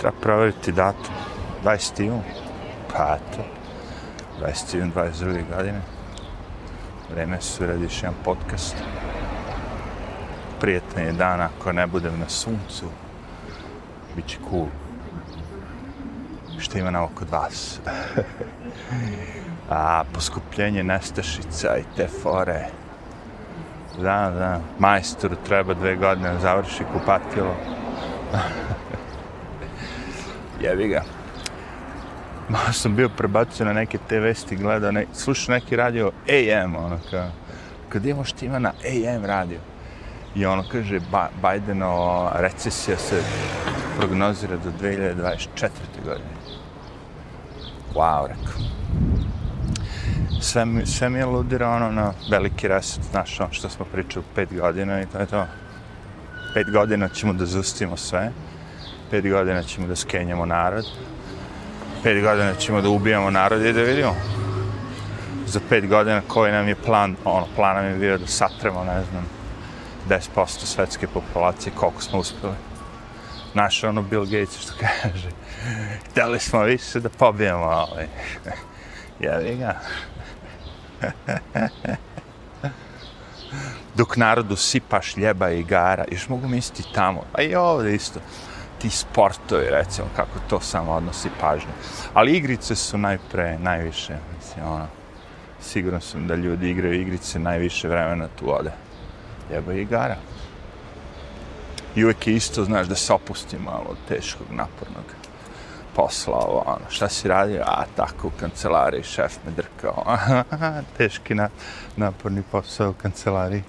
Treba provjeriti datum. 20. Pa eto. 21. 22. godine. Vreme su radiš jedan podcast. Prijetan je dan ako ne budem na suncu. Biće cool. Što ima na kod vas? A, poskupljenje nestašica i te fore. Da, da. Majstoru treba dve godine završi kupatilo. jevi ga. Malo sam bio prebacio na neke te vesti, gledao, ne, slušao neki radio AM, ono kao, kad je što ima na AM radio. I ono kaže, ba, Bidenova recesija se prognozira do 2024. godine. Wow, rekao. Sve, mi, sve mi je ludira ono na veliki reset, znaš, ono što smo pričali pet godina i to je to. Pet godina ćemo da zustimo sve. Pet godina ćemo da skenjamo narod pet godina ćemo da ubijamo narod i da vidimo za pet godina koji nam je plan, ono, plan nam je bio da satremo, ne znam, 10% svetske populacije, koliko smo uspeli. Naš ono Bill Gates što kaže, hteli smo više da pobijemo, ali, jevi ga. Dok narodu sipaš ljeba i gara, još mogu misliti tamo, a i ovdje isto ti sportovi, recimo, kako to samo odnosi pažnju. Ali igrice su najpre, najviše, mislim, ono, sigurno sam da ljudi igraju igrice najviše vremena tu ode. Jeba igara. I uvek je isto, znaš, da se opusti malo od teškog, napornog posla, ovo, ono, šta si radio? A, tako, u kancelariji, šef me drkao. Teški na, naporni posao u kancelariji.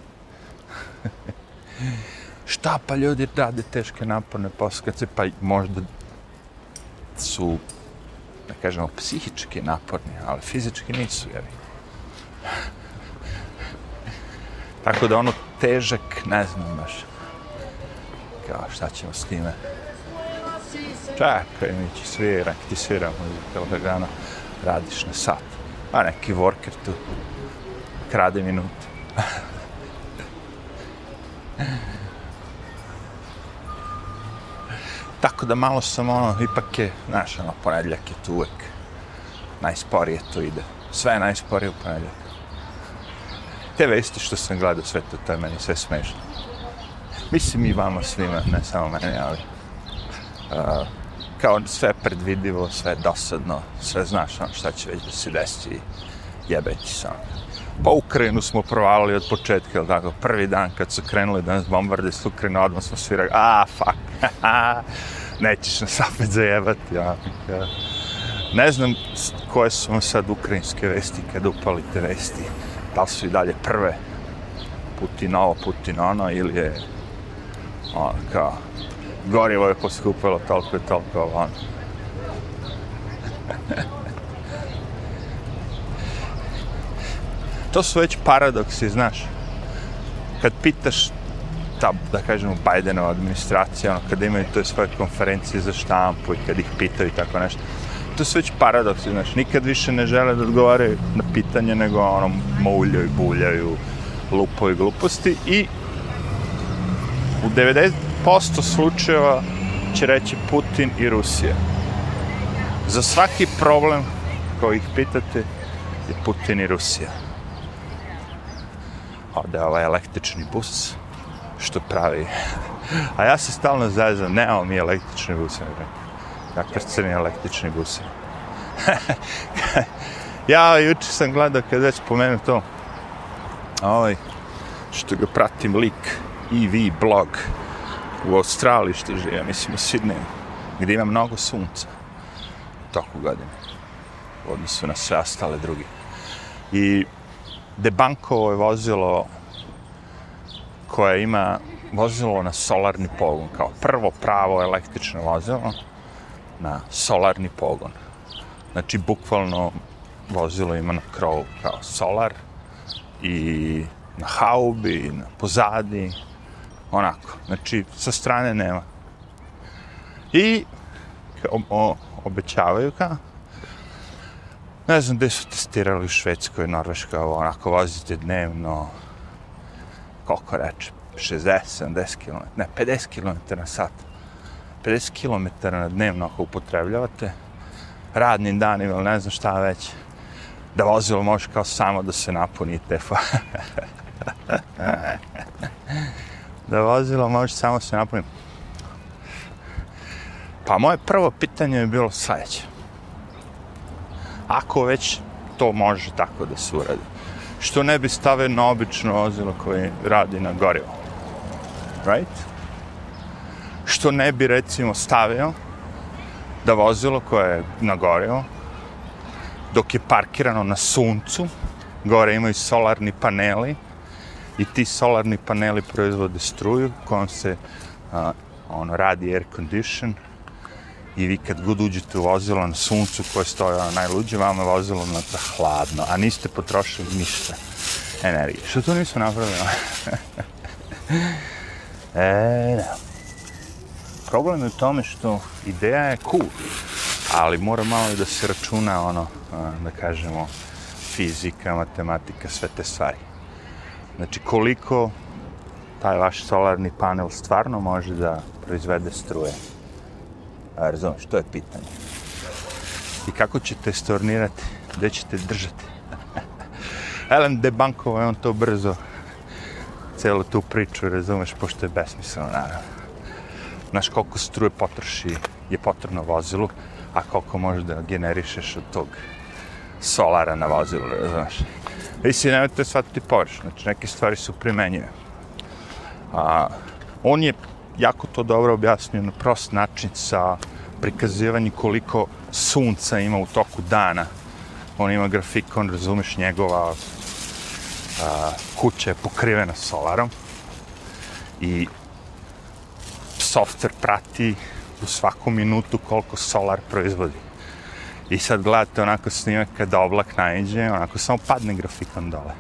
šta pa ljudi rade teške naporne posle, pa možda su, da kažemo, psihički naporni, ali fizički nisu, jer Tako da ono težak, ne znam baš, kao šta ćemo s time. Čekaj, mi će svira, ti svira muzika da dana, radiš na sat. Pa neki worker tu, krade minute. Tako da malo sam ono, ipak je, znaš, ono, ponedljak je tu uvek. Najsporije to ide. Sve je najsporije u ponedljak. Te vesti što sam gledao sve to, to je meni sve smešno. Mislim i vama svima, ne samo meni, ali... Uh, kao sve predvidivo, sve dosadno, sve znaš ono šta će već da se desi jebeti sam. Ono. Pa Ukrajinu smo provalili od početka, ili tako, prvi dan kad su krenuli da nas bombarde s Ukrajinu, odmah smo svi rekli, a, fuck, nećeš nas opet zajebati, ja. Ne znam koje su vam sad ukrajinske vesti kad upali te vesti, da su i dalje prve, Putin ovo, Putin ono, ili je, ono, kao, gorivo je poskupilo toliko i toliko, ono. to su već paradoksi, znaš. Kad pitaš ta, da kažemo, Bidenova administracija, ono, kada imaju to svoje konferencije za štampu i kad ih pitaju i tako nešto, to su već paradoksi, znači, nikad više ne žele da odgovaraju na pitanje, nego ono, mouljaju, buljaju, lupaju gluposti i u 90% slučajeva će reći Putin i Rusija. Za svaki problem koji ih pitate je Putin i Rusija. Ode ovaj električni bus, što pravi. A ja se stalno zazam, nemamo mi električni bus. Ja krcem električni bus. ja juče sam gledao kad već pomenu to. Ovaj, što ga pratim lik EV blog u Australiji što žive, mislim u Sidneju, gdje ima mnogo sunca toku godine u odnosu na sve ostale drugi. I debankovo je vozilo koja ima vozilo na solarni pogon, kao prvo pravo električno vozilo na solarni pogon. Znači, bukvalno vozilo ima na krovu kao solar i na haubi, na pozadi, onako. Znači, sa strane nema. I o, o, obećavaju kao ne znam gde su testirali u Švedskoj, Norveškoj, onako vozite dnevno, koliko reče, 60, 70 km, ne, 50 km na sat. 50 km na dnevno ako upotrebljavate, radnim danima ili ne znam šta već, da vozilo može kao samo da se napuni i tefa. da vozilo može samo se napuni. Pa moje prvo pitanje je bilo sledeće. Ako već to može tako da se uradi, što ne bi stave na obično vozilo koje radi na gorivo? Right? Što ne bi recimo stavio da vozilo koje je na gorivo, dok je parkirano na suncu, gore imaju solarni paneli i ti solarni paneli proizvode struju kojom se uh, ono radi air condition i vi kad god uđete u vozilo na suncu koje stoje ono najluđe, vama je vozilo na hladno, a niste potrošili ništa energije. Što to nisu napravili? e, da. Problem je u tome što ideja je cool, ali mora malo da se računa ono, da kažemo, fizika, matematika, sve te stvari. Znači, koliko taj vaš solarni panel stvarno može da proizvede struje? A, razumiješ, to je pitanje. I kako ćete stornirati? gdje ćete držati? Elen debankovo je on to brzo celu tu priču, razumeš, pošto je besmisleno, naravno. Znaš koliko struje potroši je potrebno vozilu, a koliko može da generišeš od tog solara na vozilu, znaš. I si nemojte shvatiti površ, znači neke stvari su primenjive. A, on je jako to dobro objasnio na prost način sa prikazivanjem koliko sunca ima u toku dana. On ima grafikon, razumeš, njegova a, kuća je pokrivena solarom i software prati u svaku minutu koliko solar proizvodi. I sad gledate onako snimak kada oblak najđe, onako samo padne grafikon dole.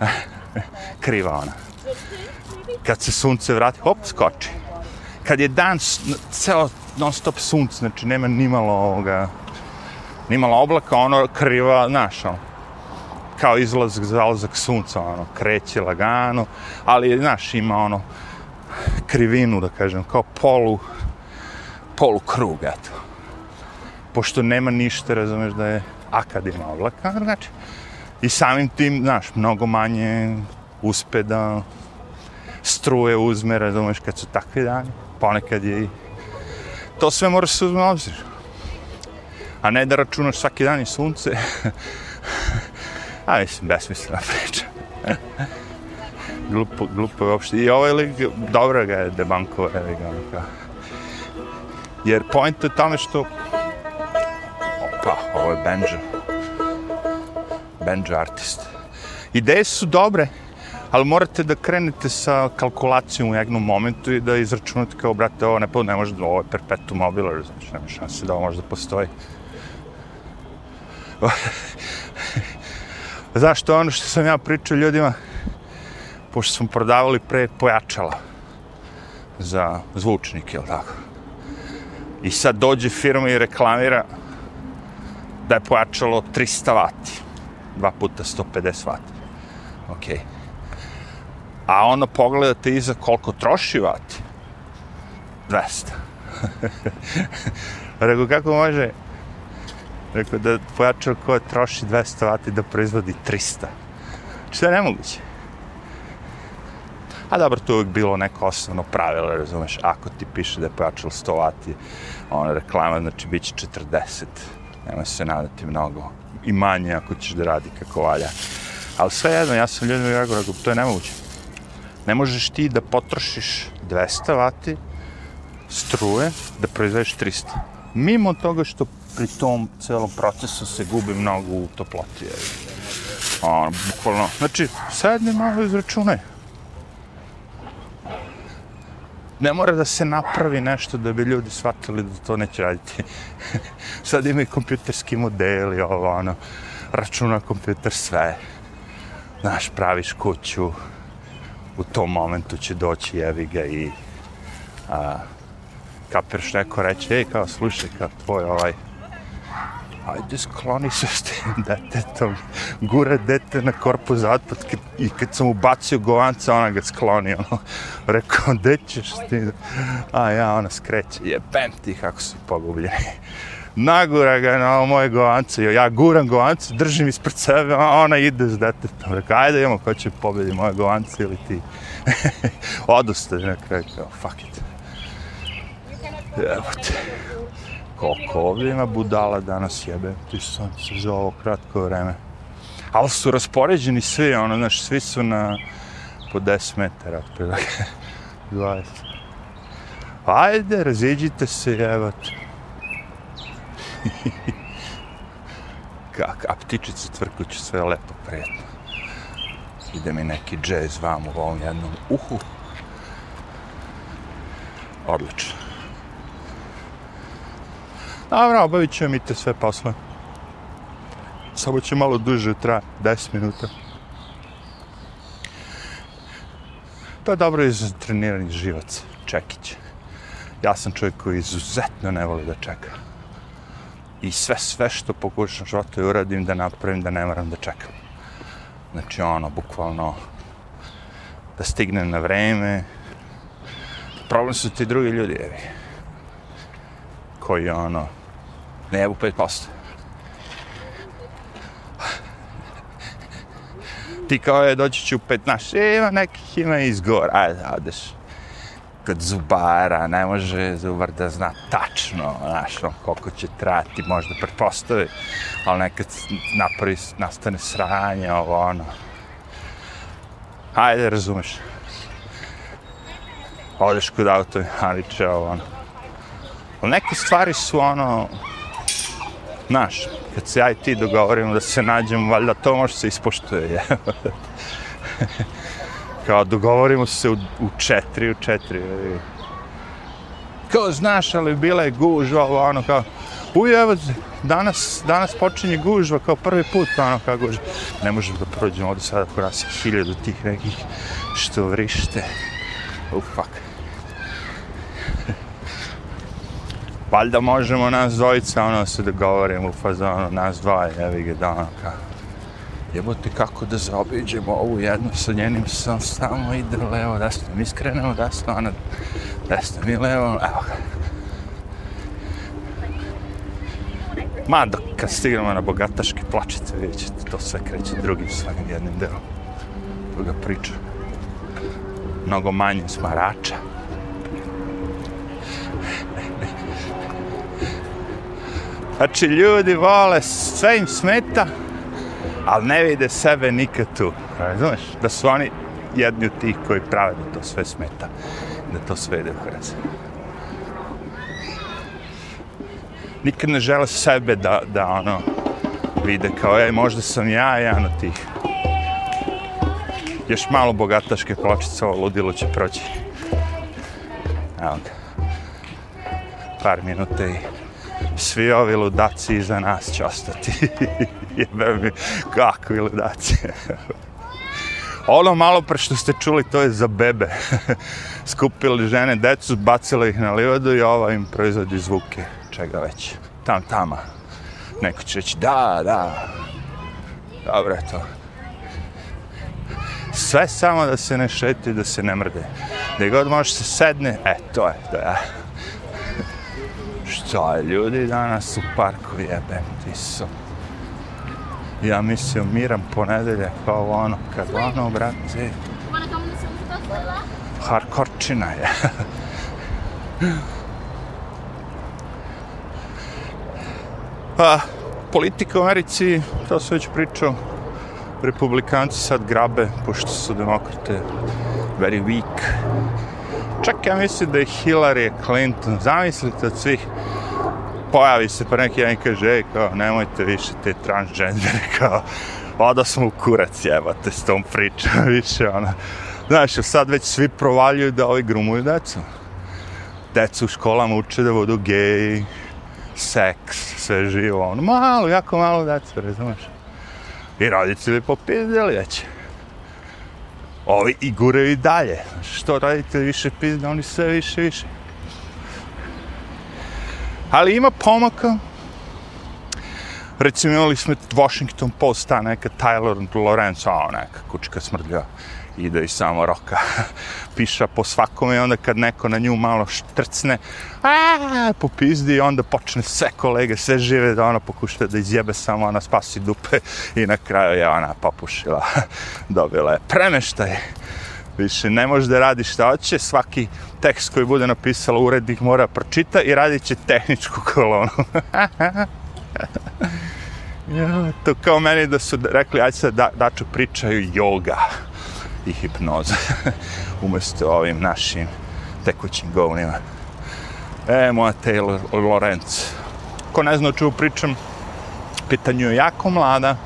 Kriva ona. Kad se sunce vrati, hop, skoči. Kad je dan, ceo non stop sunce, znači nema ni malo ovoga, nimalo oblaka, ono kriva, znaš, ono, kao izlazak, zalazak sunca, ono, kreće lagano, ali, znaš, ima ono, krivinu, da kažem, kao polu, polu krug, eto. Pošto nema ništa, razumeš, da je akadima oblaka, znači, i samim tim, znaš, mnogo manje uspe da struje uzme, razumeš, kad su takvi dani, ponekad je i... To sve mora se uzme obzir. A ne da računaš svaki dan i sunce. A mislim, besmislena priča glupo, glupo uopšte. I ovaj lik, dobro ga je debanko, evi ga, ono Jer point je tome što... Opa, ovo je Benjo. Benjo artist. Ideje su dobre, ali morate da krenete sa kalkulacijom u jednom momentu i da izračunate kao, brate, ovo ne, ne može ovo je perpetuum mobile, znači nema šanse da ovo može da postoji. Zašto ono što sam ja pričao ljudima, pošto smo prodavali pre pojačala za zvučnike, jel tako? I sad dođe firma i reklamira da je pojačalo 300 vati. Dva puta 150 vati. Ok. A ono pogledate iza koliko troši vati. 200. Rekao, kako može? Rekao, da pojačalo koje troši 200 vati da proizvodi 300. Što je nemoguće? A dobro, to je uvijek bilo neko osnovno pravilo, razumeš, ako ti piše da je pojačalo 100 vati, ona reklama, znači, bit će 40, nemoj se nadati mnogo, i manje ako ćeš da radi kako valja. Ali sve jedno, ja sam ljudima rekao, rekao, to je nemoguće. Ne možeš ti da potrošiš 200 vati struje da proizvedeš 300. Mimo toga što pri tom celom procesu se gubi mnogo u toploti. Ono, bukvalno, znači, sedni malo izračunaj. ne mora da se napravi nešto da bi ljudi shvatili da to neće raditi. Sad imaju kompjuterski modeli, ovo, ono, računa kompjuter sve. Znaš, praviš kuću, u tom momentu će doći jevi ga i a, kapirš neko reći, ej, kao, slušaj, kao tvoj ovaj ajde skloni se s tim detetom, gura dete na korpu zapad i kad sam ubacio govanca, ona ga skloni, ono, rekao, gde ćeš ti? A ja, ona skreće, jebem ti kako su pogubljeni. Nagura ga na moje govance, ja guram govance, držim ispred sebe, a ona ide s detetom. reka, ajde imamo ko će pobedi moje govance ili ti. Odoste, na kraju, kao, fuck it. Evo te koliko ovdje ima budala danas jebe, ti sam se za ovo kratko vreme. Ali su raspoređeni svi, ono, znaš, svi su na po 10 metara, otprilike, 20. Ajde, raziđite se, jebate. te. a ptičice cvrkuću, sve lepo, prijetno. Ide mi neki džez vam u ovom jednom uhu. Odlično. Dobro, obavit ćemo mi te sve posle. Samo će malo duže tra, 10 minuta. To je dobro i za trenirani živac, čekić. Ja sam čovjek koji izuzetno ne voli da čeka. I sve, sve što pokušam što je uradim da napravim da ne moram da čekam. Znači ono, bukvalno, da stignem na vreme. Problem su ti drugi ljudi, jevi. Koji ono, ne jebu 5%. Ti kao je, doći ću 15, e, ima nekih ima izgor, ajde, adeš. Kod zubara, ne može zubar da zna tačno, znaš, on, koliko će trati, možda pretpostavi, ali nekad napravi, nastane sranje, ovo, ono. Ajde, razumeš. Odeš kod auto, haliče, ovo, ono. Ali neke stvari su, ono, Znaš, kad se ja i ti dogovorimo da se nađemo, valjda to može se ispoštuje, je. Kao, dogovorimo se u, u četiri, u četiri. Kao, znaš, ali bila je gužva, ovo, ono, kao, uj, evo, danas, danas počinje gužva, kao prvi put, ono, kao gužva. Ne možemo da prođemo ovdje sada, ako nas je hiljadu tih nekih što vrište. Oh, fuck. valjda možemo nas dvojica, ono, se dogovorimo u fazonu, nas dva, evi ga, da, ono, kao, jebote, kako da zaobiđemo ovu jednu sa njenim sam samo ide levo, desno, mi skrenemo desno, ona desno, mi levo, evo ga. Ma, dok kad stignemo na bogataške plačice, vidjet ćete, to sve kreće drugim svojim jednim delom. Druga priča. Mnogo manje smarača. Znači, ljudi vole, sve im smeta, ali ne vide sebe nikad tu. Razumeš? Da su oni jedni od tih koji prave da to sve smeta. Da to sve ide u hrez. Nikad ne žele sebe da, da ono, vide kao, ej, možda sam ja jedan od tih. Još malo bogataške pločice, ovo ludilo će proći. Evo ga. Par minute i svi ovi ludaci iza nas će ostati. Jebe mi, kakvi ludaci. ono malo pre što ste čuli, to je za bebe. Skupili žene decu, bacili ih na livadu i ova im proizvodi zvuke. Čega već? Tam, tama. Neko će reći, da, da. Dobro je to. Sve samo da se ne šeti, da se ne mrde. Gde god može se sedne, e, to je, to je. Šta je ljudi danas u parku jebem ti su. Ja mislio miram ponedelje kao ono, kad ono, brate. Harkorčina je. pa, politika u Americi, to se već pričao, republikanci sad grabe, pošto su demokrate very weak. Čak ja mislim da je Hillary Clinton, zamislite od svih pojavi se pa neki jedan kaže, ej, kao, nemojte više te transgendere, kao, oda smo u kurac, jebate, s tom pričom, više, ona. Znaš, sad već svi provaljuju da ovi grumuju decu. Decu u školama uče da budu gej, seks, sve živo, ono, malo, jako malo decu, razumeš? I roditelji popizdili, već. Ovi i guraju i dalje. Što roditelji više pizde, oni sve više, više. Ali ima pomaka. recimo imali smo Washington Post, ta neka Tyler Lorenzo, a neka kučka smrdlja ide i samo roka piša po svakome i onda kad neko na nju malo štrcne a, popizdi i onda počne sve kolege, sve žive da ona pokuša da izjebe samo ona spasi dupe i na kraju je ona popušila dobila je premeštaj više ne može da radi šta hoće svaki tekst koji bude napisala urednik mora pročita i radit će tehničku kolonu ja, to kao meni da su rekli ajde sad da, daču pričaju yoga i hipnoza umjesto ovim našim tekućim govnima. E, moja Taylor Lorenz. Ko ne zna o čemu pričam, pitanju je jako mlada,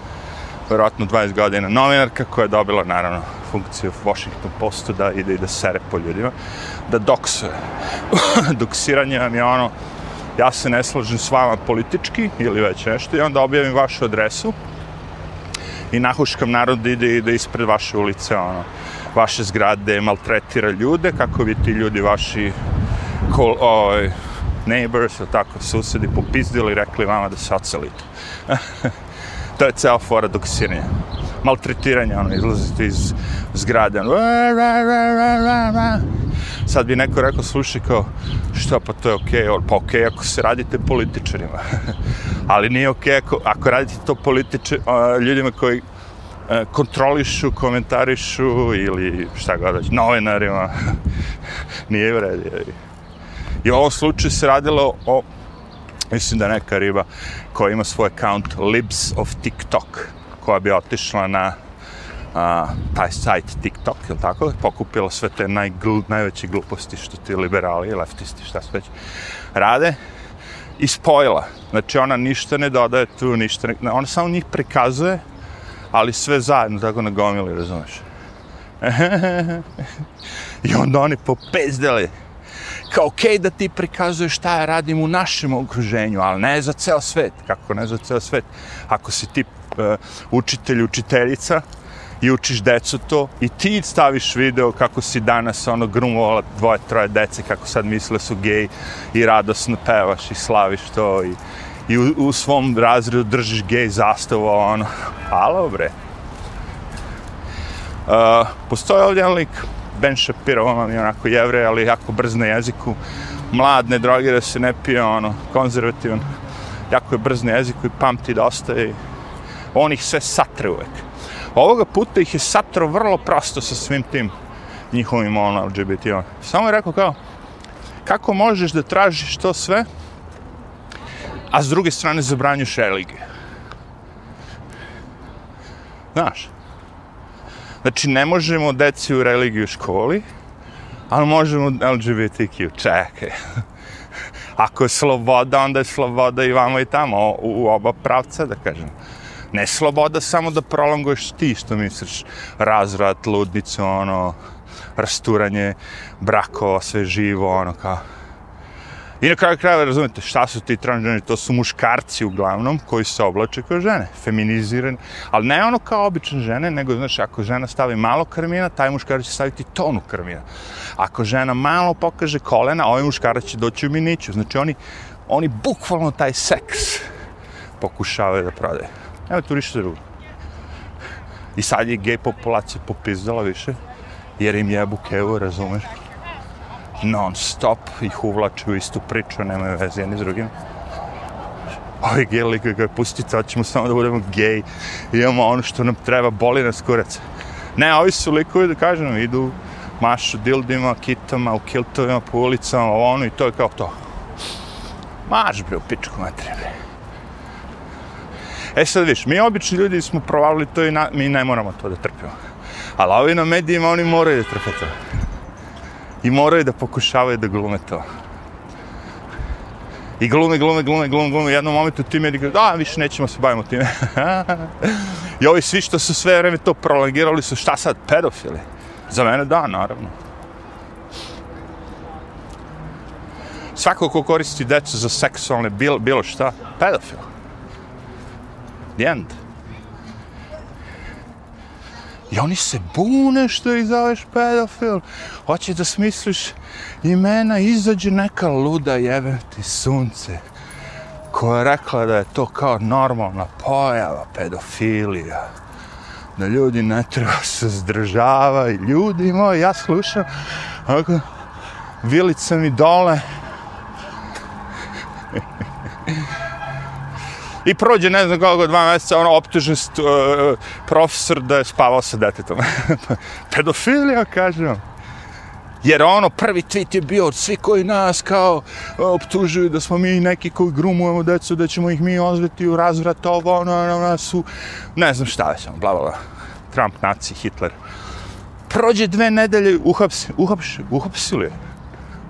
vjerojatno 20 godina, novinarka koja je dobila, naravno, funkciju Washington Postu da ide i da sere po ljudima, da doksuje. Doksiranje vam je ono, ja se ne slažem s vama politički ili već nešto i onda objavim vašu adresu i nahuškam narod da ide, ide ispred vaše ulice, ono, vaše zgrade, maltretira ljude, kako vi ti ljudi vaši kol, oj, ovaj, neighbors, ili tako, susedi, popizdili i rekli vama da se ocelite. to je ceo fora dok sirnje. Maltretiranje, ono, izlazite iz zgrade, ono, sad bi neko rekao, slušaj, kao, što, pa to je okej, okay, pa okej okay, ako se radite političarima. Ali nije okej okay ako, ako radite to političar, ljudima koji e, kontrolišu, komentarišu ili šta god već, novinarima. nije vredi. I u ovom slučaju se radilo o, mislim da neka riba koja ima svoj account Libs of TikTok, koja bi otišla na a, taj sajt TikTok, ili tako, pokupila sve te najgl, najveće gluposti što ti liberali, leftisti, šta sve već rade, i spojila. Znači, ona ništa ne dodaje tu, ništa ne... Ona samo njih prikazuje, ali sve zajedno, tako na gomili, razumeš? I onda oni popezdeli. Kao, okej okay, da ti prikazuješ šta ja radim u našem okruženju, ali ne za ceo svet. Kako ne za ceo svet? Ako si ti uh, učitelj, učiteljica, i učiš decu to i ti staviš video kako si danas ono grumovala dvoje, troje dece kako sad misle su gej i radosno pevaš i slaviš to i, i u, u svom razredu držiš gej zastavu ono, halo bre e, uh, postoje ovdje jedan lik Ben Shapiro, on je onako jevre, ali jako brz na jeziku mlad, ne drogira se, ne pije ono, konzervativan jako je brz na jeziku i pamti dosta i on ih sve satre uvek Ovoga puta ih je satro vrlo prosto sa svim tim njihovim ono LGBT. -om. Samo je rekao kao, kako možeš da tražiš to sve, a s druge strane zabranjuš religije? Znaš, znači ne možemo deci u religiju u školi, ali možemo LGBTQ, čekaj. Ako je sloboda, onda je sloboda i vamo i tamo, u, u oba pravca, da kažem ne sloboda samo da prolonguješ ti što misliš razvrat, ludnicu, ono, rasturanje brakova, sve živo, ono, kao. I na kraju kraja, razumete, šta su ti transgeni? To su muškarci uglavnom koji se oblače kao žene, feminizirani. Ali ne ono kao obične žene, nego, znaš, ako žena stavi malo krmina, taj muškarac će staviti tonu krmina. Ako žena malo pokaže kolena, ovaj muškarac će doći u miniću. Znači, oni, oni bukvalno taj seks pokušavaju da prodaju. Evo tu ništa drugo. I sad je gej populacija popizdala više, jer im jebu kevu, razumeš? Non stop ih uvlači u istu priču, nemaju veze jedni s drugim. Ovi geli koji ga je pusti, sad ćemo samo da budemo gej. Imamo ono što nam treba, boli nas kurac. Ne, ovi su likovi, da kažem, idu mašu dildima, kitama, u kiltovima, po ulicama, ono i to je kao to. Maš bre, u pičku materiju. E sad viš, mi obični ljudi smo provalili to i na, mi ne moramo to da trpimo. Ali ovi na medijima, oni moraju da trpe to. I moraju da pokušavaju da glume to. I glume, glume, glume, glume, glume. U jednom momentu ti meni gleda, da, više nećemo se bavimo time. I ovi svi što su sve vreme to prolongirali su šta sad, pedofili? Za mene da, naravno. Svako ko koristi decu za seksualne bilo, bilo šta, pedofil. The end. I oni se bune što ih zoveš pedofil. Hoće da smisliš imena, izađe neka luda jebe ti sunce. koja je rekla da je to kao normalna pojava, pedofilija, da ljudi ne treba se zdržavaju, ljudi moji, ja slušam, ako vilica mi dole, I prođe, ne znam koliko, dva mjeseca, ono, optužen uh, profesor da je spavao sa detetom. Pedofilija, kažem. Jer ono, prvi tweet je bio od svi koji nas kao e, optužuju da smo mi neki koji grumujemo decu, da ćemo ih mi ozveti u razvrat, ovo, ono, ono, ono, ono, su, ne znam šta već, ono, bla, bla, bla. Trump, naci, Hitler. Prođe dve nedelje, uhapsi, uhapsi, uhapsili.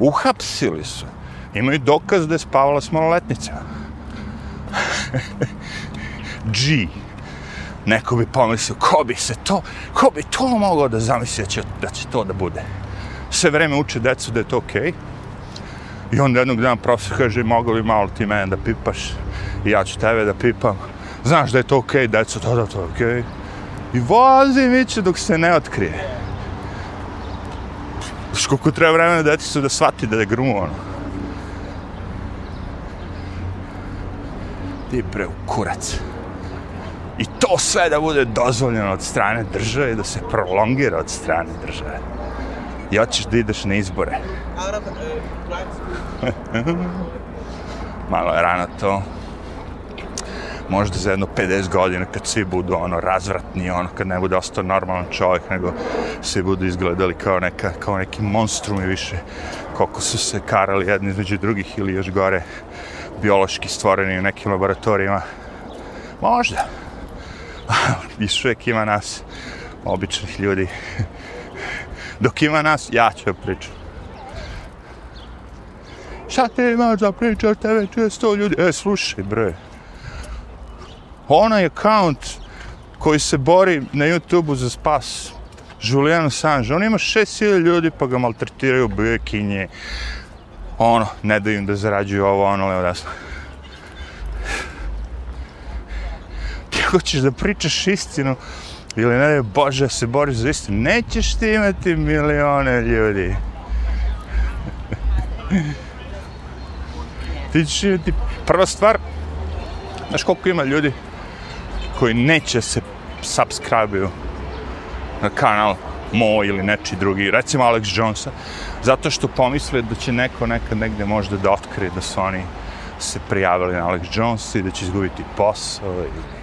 Uhapsili su. Imaju dokaz da je spavala s maloletnicama. G. Neko bi pomislio, ko bi se to, ko bi to mogao da zamisli da će, da će to da bude. Sve vreme uče decu da je to okej. Okay. I onda jednog dana profesor kaže, mogu li malo ti mene da pipaš i ja ću tebe da pipam. Znaš da je to okej, okay, deco, to da to je okej. Okay. I vozi miće dok se ne otkrije. Znaš koliko treba vremena decu da shvati da je grumo ono. Ti pre u kurac. I to sve da bude dozvoljeno od strane države, da se prolongira od strane države. I hoćeš da ideš na izbore. Malo je rano to. Možda za jedno 50 godina kad svi budu ono razvratni, ono kad ne bude ostao normalan čovjek, nego svi budu izgledali kao, neka, kao neki monstrumi više, koliko su se karali jedni između drugih ili još gore biološki stvoreni u nekim laboratorijima. Možda. Još uvijek ima nas, običnih ljudi. Dok ima nas, ja ću pričati. Šta te imaš da pričaš, tebe čuje sto ljudi? E, slušaj, bre. Onaj account koji se bori na YouTube-u za spas, Julian Assange, on ima 6000 ljudi pa ga maltretiraju, bije kinje, ono, ne daju im da zarađuju ovo, ono, levo desno. Ti hoćeš da pričaš istinu, ili ne daj Bože, se boriš za istinu, nećeš ti imati milione ljudi. ti ćeš imati, prva stvar, znaš koliko ima ljudi koji neće se subscribe na kanal moj ili neči drugi, recimo Alex Jonesa, zato što pomisle da će neko nekad negde možda da otkrije da su oni se prijavili na Alex Jones i da će izgubiti posao ili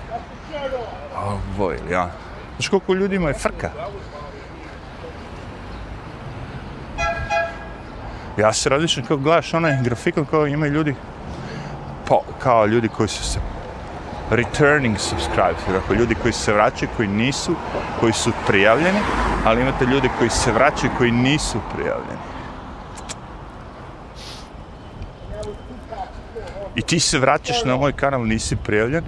ovo ili ja. Znaš koliko ljudima je frka? Ja se različam kao gledaš onaj grafikon kao imaju ljudi po, kao ljudi koji su se returning subscribers, dakle ljudi koji se vraćaju, koji nisu, koji su prijavljeni, ali imate ljudi koji se vraćaju, koji nisu prijavljeni. I ti se vraćaš na moj kanal, nisi prijavljen,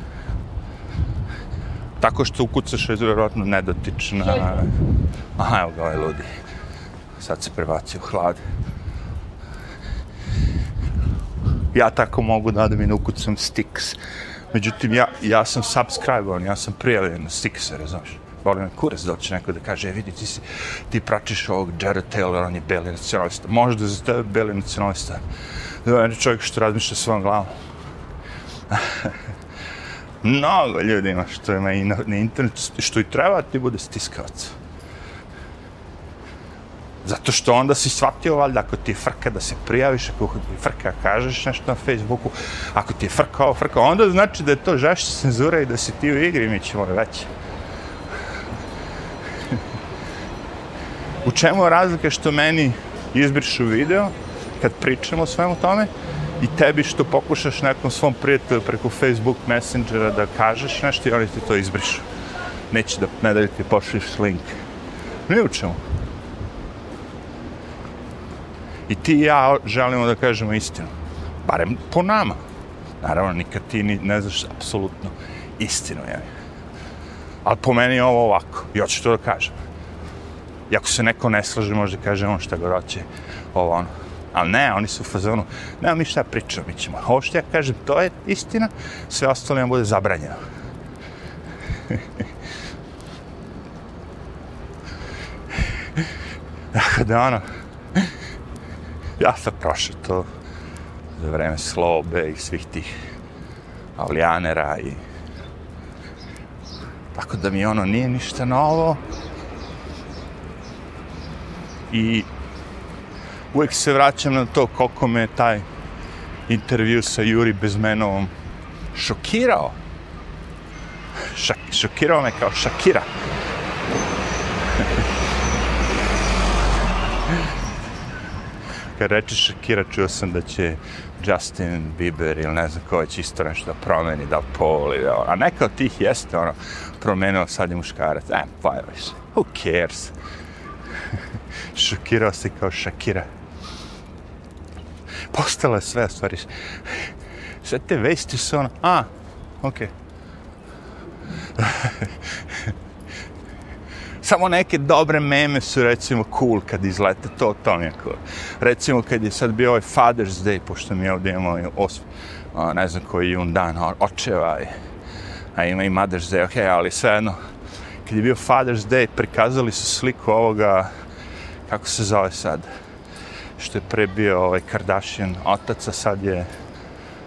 tako što ukucaš je vjerojatno nedotična. Aha, evo ga ovaj ludi. Sad se prebacio hlad. Ja tako mogu da da mi ukucam Sticks. Međutim, ja, ja sam subscribe ja sam prijavljen na Stixe, znaš. Boli me kurac da će neko da kaže, e, vidi, ti, si, ti pračiš ovog Jared Taylor, on je beli nacionalista. Možda za tebe beli nacionalista. Da je čovjek što razmišlja svojom glavom. Mnogo ljudi ima što ima i na, na internetu, što i treba ti bude stiskavac. Zato što onda si shvatio, valjda, ako ti je frka da se prijaviš, ako ti je frka kažeš nešto na Facebooku, ako ti je frka ovo, frka, ono, onda znači da je to žešća cenzura i da si ti u igri, mi ćemo već. u čemu je razlika što meni izbrišu video, kad pričamo o svemu tome, i tebi što pokušaš nekom svom prijatelju preko Facebook Messengera da kažeš nešto i oni ti to izbrišu. Neće da ne da ti pošliš link. Ne u čemu. I ti i ja želimo da kažemo istinu. Barem po nama. Naravno, nikad ti ni, ne znaš apsolutno istinu. Ja. Ali po meni je ovo ovako. I hoću to da kažem. I ako se neko ne slaže, može da kaže ono šta god hoće. Ovo ono. Ali ne, oni su u fazonu, nema mi šta pričamo, mi ćemo. Ovo što ja kažem, to je istina, sve ostalo nam bude zabranjeno. Tako da ono, ja sam prošao to za vreme slobe i svih tih avlijanera i tako da mi ono nije ništa novo i uvijek se vraćam na to koliko me taj intervju sa Juri Bezmenovom šokirao. Šak, šokirao me kao Šakira. Kad reče Shakira, čuo sam da će Justin Bieber ili ne znam ko će isto nešto da promeni, da poli, da, ono. a neka od tih jeste, ono, promenio sad je muškarac. E, pa je više. Who cares? Šokirao se kao Shakira. Postala je sve, stvari. Sve te vesti su ono, a, okej. Okay. Samo neke dobre meme su recimo cool kad izlete, to, to mi je cool. Recimo kad je sad bio ovaj Father's Day, pošto mi ovdje imamo os, a, ne znam koji jun dan, očeva i, a ima i Mother's Day, okej, okay, ali svejedno, kad je bio Father's Day, prikazali su sliku ovoga, kako se zove sad, što je pre bio ovaj Kardashian otac, a sad je,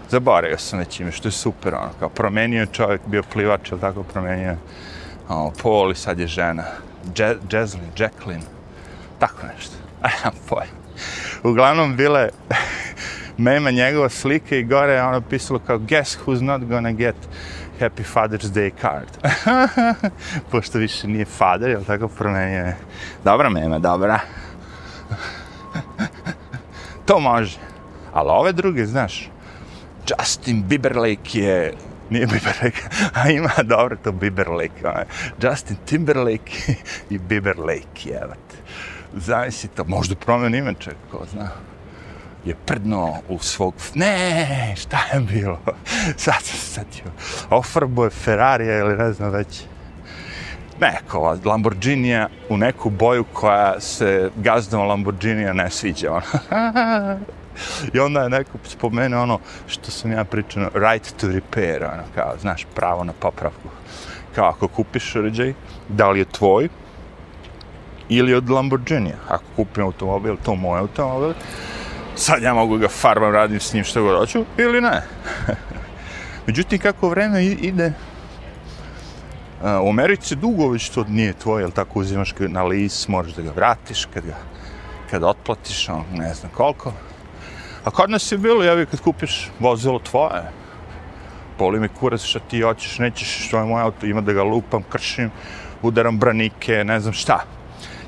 zaboravio sam već ime, što je super, ono, kao promenio čovjek, bio plivač, ili tako promenio, o, ono, pol i sad je žena. Jazlyn, Jacqueline, tako nešto. Ajam poj. Uglavnom bile mema njegova slike i gore je ono pisalo kao guess who's not gonna get Happy Father's Day card. Pošto više nije father, jel tako promenio je. Dobra mema, dobra. to može. Ali ove druge, znaš, Justin Bieberlake je nije Bieberlake, a ima dobro to Bieberlake. Ovaj. Ono Justin Timberlake i Bieberlake, jevate. Zavisi to, možda promeni ime čak, ko zna. Je prdno u svog... Ne, šta je bilo? Sad sam se setio. Ofrbo je Ferrari ili ne znam već. Neko, Lamborghinija u neku boju koja se gazdom Lamborghinija ne sviđa. Ono. I onda je neko spomene ono što sam ja pričao, ono, right to repair, ono, kao, znaš, pravo na popravku. Kao, ako kupiš uređaj, da li je tvoj ili od Lamborghini. Ako kupim automobil, to moj automobil, sad ja mogu ga farbam, radim s njim što god hoću, ili ne. Međutim, kako vreme ide, eh, u Americi dugo već to nije tvoje, jel tako uzimaš na lis, moraš da ga vratiš kad ga kad otplatiš, on, ne znam koliko, A kod nas je bilo, javi, kad kupiš vozilo tvoje, boli mi kurac šta ti hoćeš, nećeš što je moj auto, ima da ga lupam, kršim, udaram branike, ne znam šta.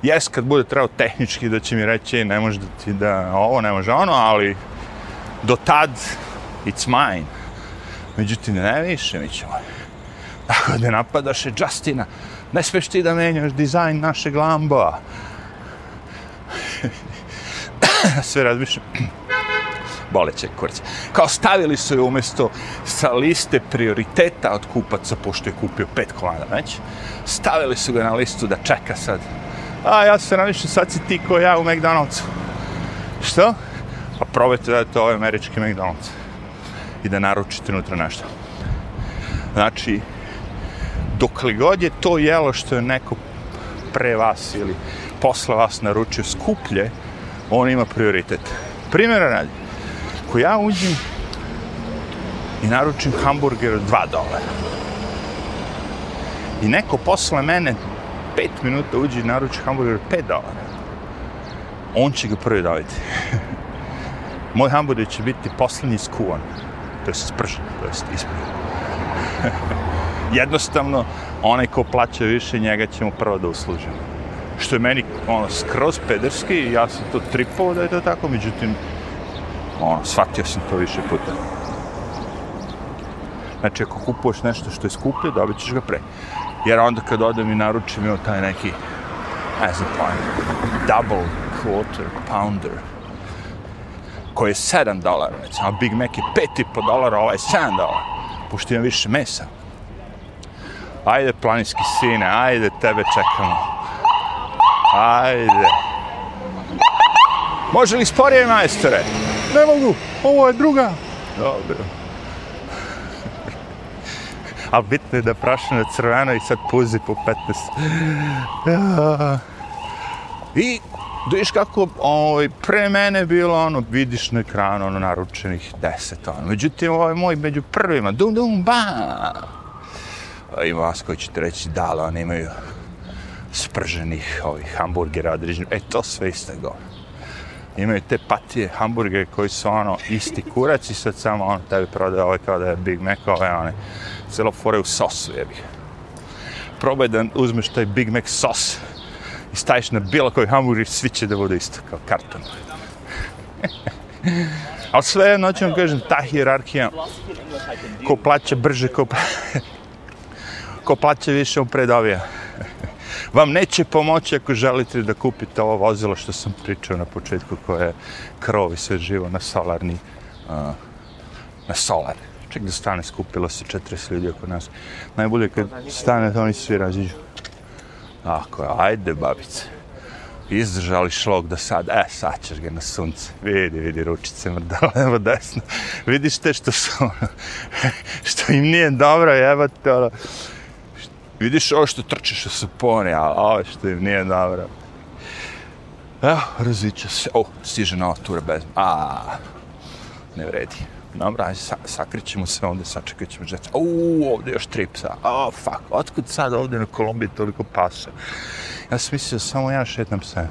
Jes, kad bude trebao tehnički da će mi reći, ne može da ti da ovo, ne može ono, ali do tad, it's mine. Međutim, ne više, mi ćemo. Tako da napadaš je Justina, ne smeš ti da menjaš dizajn našeg Lamboa. Sve razmišljam boleće kurće. Kao stavili su je umjesto sa liste prioriteta od kupaca, pošto je kupio pet komada već, stavili su ga na listu da čeka sad. A ja se namišljam, sad si ti ko ja u McDonald'su. Što? Pa probajte da je to ovaj američki McDonald's. I da naručite unutra nešto. Znači, dokle god je to jelo što je neko pre vas ili posle vas naručio skuplje, on ima prioritet. Primjera radi ako ja uđem i naručim hamburger od 2 dolara i neko posle mene 5 minuta uđe i naruči hamburger od 5 dolara, on će ga prvi dobiti. Moj hamburger će biti posljednji skuvan, to je spržen, to je ispržen. Jednostavno, onaj ko plaća više, njega ćemo prvo da uslužimo. Što je meni ono, skroz pederski, ja sam to tripovao da je to tako, međutim, ono, shvatio sam to više puta. Znači, ako kupuješ nešto što je skuplje, dobit ćeš ga pre. Jer onda kad odem i naručim, imam taj neki, ne znam pojma, double quarter pounder, koji je 7 dolara, recimo, a Big Mac je 5,5 dolara, ovaj je 7 dolara, pošto imam više mesa. Ajde, planinski sine, ajde, tebe čekamo. Ajde. Može li sporije, majstore? Ne mogu, ovo je druga. Dobro. A bitno je da prašina crvena i sad puzi po 15. Ah. I vidiš kako ovaj, pre mene bilo ono, vidiš na ekranu ono, naručenih deset, ono. Međutim, ovaj moj među prvima, dum dum ba. A Ima vas koji ćete reći, da, ali oni imaju sprženih ovih hamburgera određenih. E, to sve isto go. Imaju te patije hamburgere koji su ono isti kurac i sad samo on tebi prodaje ovaj kao da je Big Mac, ovaj one celo fore u sosu jebi. Probaj da uzmeš taj Big Mac sos i staviš na bilo koji hamburger, svi će da bude isto kao karton. Ali sve jedno ću vam kažem, ta hijerarhija, ko plaća brže, ko, plaća, ko plaća više, on predavija. Vam neće pomoći ako želite da kupite ovo vozilo što sam pričao na početku, koje je krov sve živo na solarni, uh, na solar. Ček da stane, skupilo se 40 ljudi oko nas. Najbolje kad stane, oni svi raziđu. Ako je, ajde babice. Izdržali šlog do sad, e, sad ćeš ga na sunce. Vidi, vidi, ručice mrdala, evo desno. Vidiš te što su, što im nije dobro, jebate, ono. Vidiš ovo što trčiš se pone, a ovo što im nije dobro. Evo, raziče se. O, stiže nova tura bez... A, ne vredi. Dobro, ajde, sa, sakrićemo se ovde, sačekat ćemo žeca. Uuu, ovdje još tri psa. Oh, fuck, otkud sad ovde na Kolumbiji toliko pasa? Ja sam mislio, samo ja šetam psa.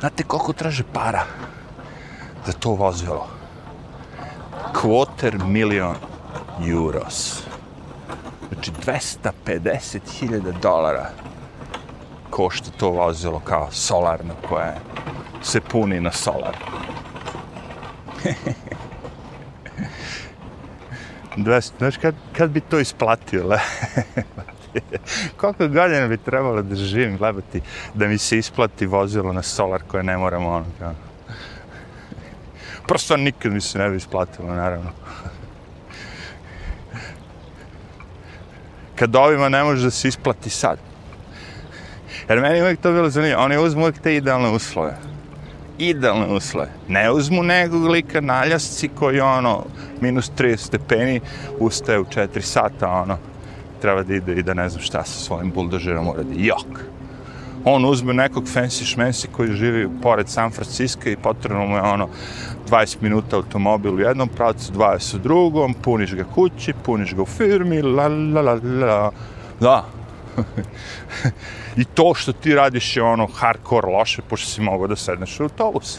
Znate koliko traže para za to vozilo? Quarter milion euros. Znači, 250.000 dolara košta to vozilo kao solarno koje se puni na solar. 200, znaš, kad, kad bi to isplatio, le? Koliko godina bi trebalo da živim, lebati, da mi se isplati vozilo na solar koje ne moramo, ono, kao. Prosto nikad mi se ne bi isplatilo, naravno. Kad ovima ne može da se isplati sad. Jer meni uvijek to bilo zanimljivo, oni uzmu uvijek te idealne uslove idealne uslove. Ne uzmu nekog lika naljasci koji ono, minus 30 stepeni, ustaje u 4 sata, ono, treba da ide i da ne znam šta sa svojim buldožerom uradi. Jok! On uzme nekog fancy šmensi koji živi pored San Francisco i potrebno mu je ono 20 minuta automobil u jednom pravcu, 20 u drugom, puniš ga kući, puniš ga u firmi, la la la la. Da, I to što ti radiš je ono hardcore loše, pošto si mogao da sedneš u autobus.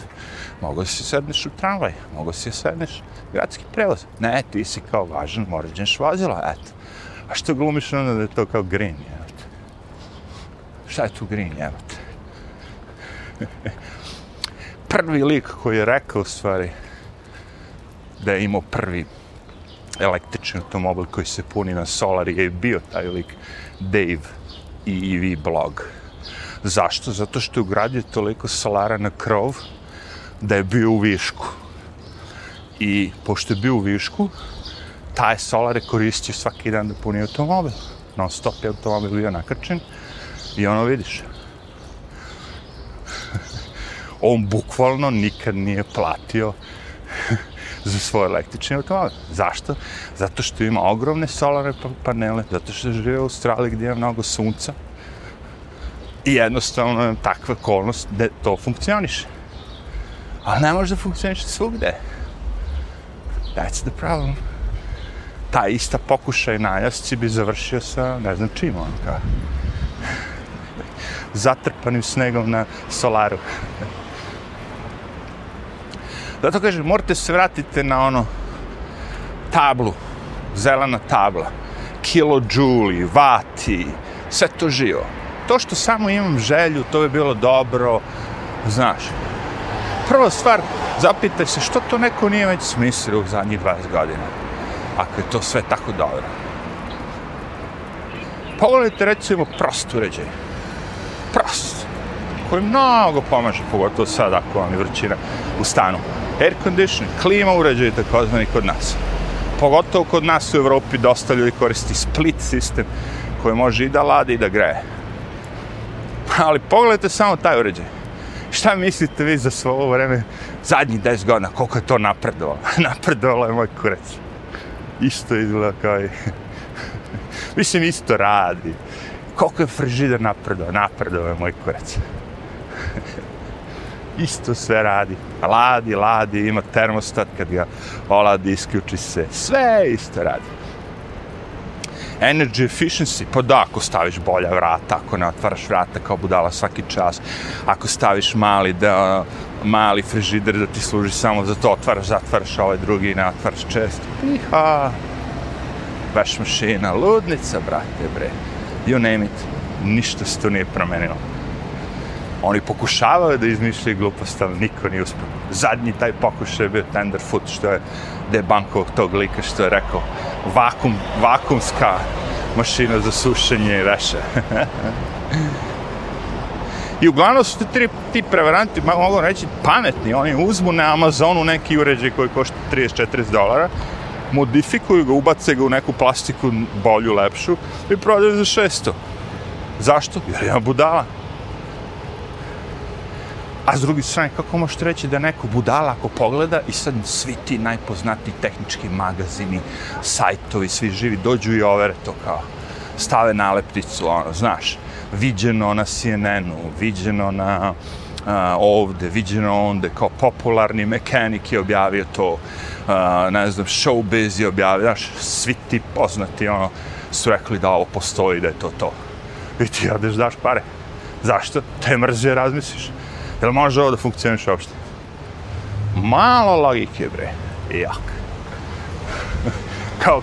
Mogao si sedneš u tramvaj, mogao si sedneš u gradski prevoz. Ne, ti si kao važan, moraš dženš eto. A što glumiš onda da je to kao green, je? Šta je tu green, jevate? prvi lik koji je rekao u stvari da je imao prvi električni automobil koji se puni na solar je bio taj lik Dave i EV blog. Zašto? Zato što je ugradio toliko solara na krov da je bio u višku. I pošto je bio u višku, taj solar je koristio svaki dan da puni automobil. Non stop je automobil bio nakrčen i ono vidiš. On bukvalno nikad nije platio za svoj električni automobil. Zašto? Zato što ima ogromne solare pa- panele, zato što žive u Australiji gdje je mnogo sunca. I jednostavno je takva okolnost da to funkcioniše. Ali ne može da funkcioniše svugde. That's the problem. Ta ista pokušaj najasci bi završio sa ne znam čim on kao. Zatrpanim snegom na solaru. Zato kažem, morate se vratiti na ono tablu, zelena tabla, kilojuli, vati, sve to živo. To što samo imam želju, to bi bilo dobro, znaš. Prva stvar, zapitaj se što to neko nije već smislio u zadnjih 20 godina. Ako je to sve tako dobro. Pogledajte recimo prost uređaj. Prost. Koji mnogo pomaže, pogotovo sad ako vam je vrćina u stanu air conditioning, klima uređaj takozvani kod nas. Pogotovo kod nas u Evropi dosta ljudi koristi split sistem koji može i da lade i da greje. Ali pogledajte samo taj uređaj. Šta mislite vi za svo ovo vreme, zadnjih 10 godina, koliko je to napredovalo? napredovalo je moj kurec. Isto izgleda kao i... Mislim, isto radi. Koliko je frižider napredo? Napredo je moj kurac. Isto sve radi. Ladi, ladi, ima termostat kad ga oladi, isključi se. Sve isto radi. Energy efficiency, pa da, ako staviš bolja vrata, ako ne otvaraš vrata kao budala svaki čas, ako staviš mali, da, mali frižider da ti služi samo za to, otvaraš, zatvaraš ovaj drugi, ne otvaraš često. Iha, veš mašina, ludnica, brate, bre. You name it. Ništa se to nije promenilo. Oni pokušavaju da izmišljaju glupost, ali niko nije uspio. Zadnji taj pokušaj je bio Tenderfoot, što je debanko tog lika što je rekao vakum, vakumska mašina za sušenje i veše. I uglavnom su ti, ti prevaranti, mogu reći, pametni. Oni uzmu na Amazonu neki uređaj koji košta 30-40 dolara, modifikuju ga, ubace ga u neku plastiku bolju, lepšu i prodaju za 600. Zašto? Jer ima budala. A s druge strane, kako možete reći da neko budala ako pogleda i sad svi ti najpoznatiji tehnički magazini, sajtovi, svi živi dođu i overe to kao stave nalepnicu, ono, znaš, viđeno na CNN-u, viđeno na uh, ovde, viđeno onda, kao popularni mekanik je objavio to, a, ne znam, showbiz je objavio, znaš, svi ti poznati, ono, su rekli da ovo postoji, da je to to. I ti odeš daš pare. Zašto? Te mrzije razmisliš. Jel može ovo da funkcioniš uopšte? Malo logike, bre. Jak. kao,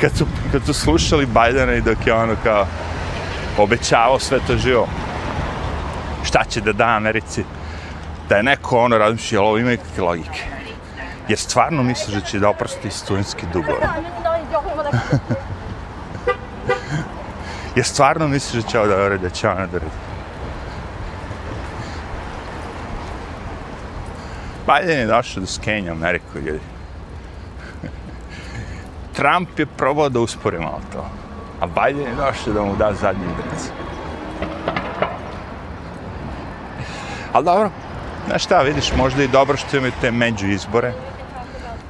kad su, kad su slušali Bajdana i dok je ono kao obećavao sve to živo, šta će da da Americi, da je neko ono razmišlja, ali ovo ima ikakve logike. Jer stvarno misliš da će da oprosti studentski dugove. Jer stvarno misliš da će ovo da uredi, da će ono da uredi. Biden je došao da skenja Ameriku, ljudi. Trump je probao da uspori malo to. A Biden je došao da mu da zadnji udarac. Ali dobro, znaš šta, vidiš, možda i dobro što imaju te među izbore,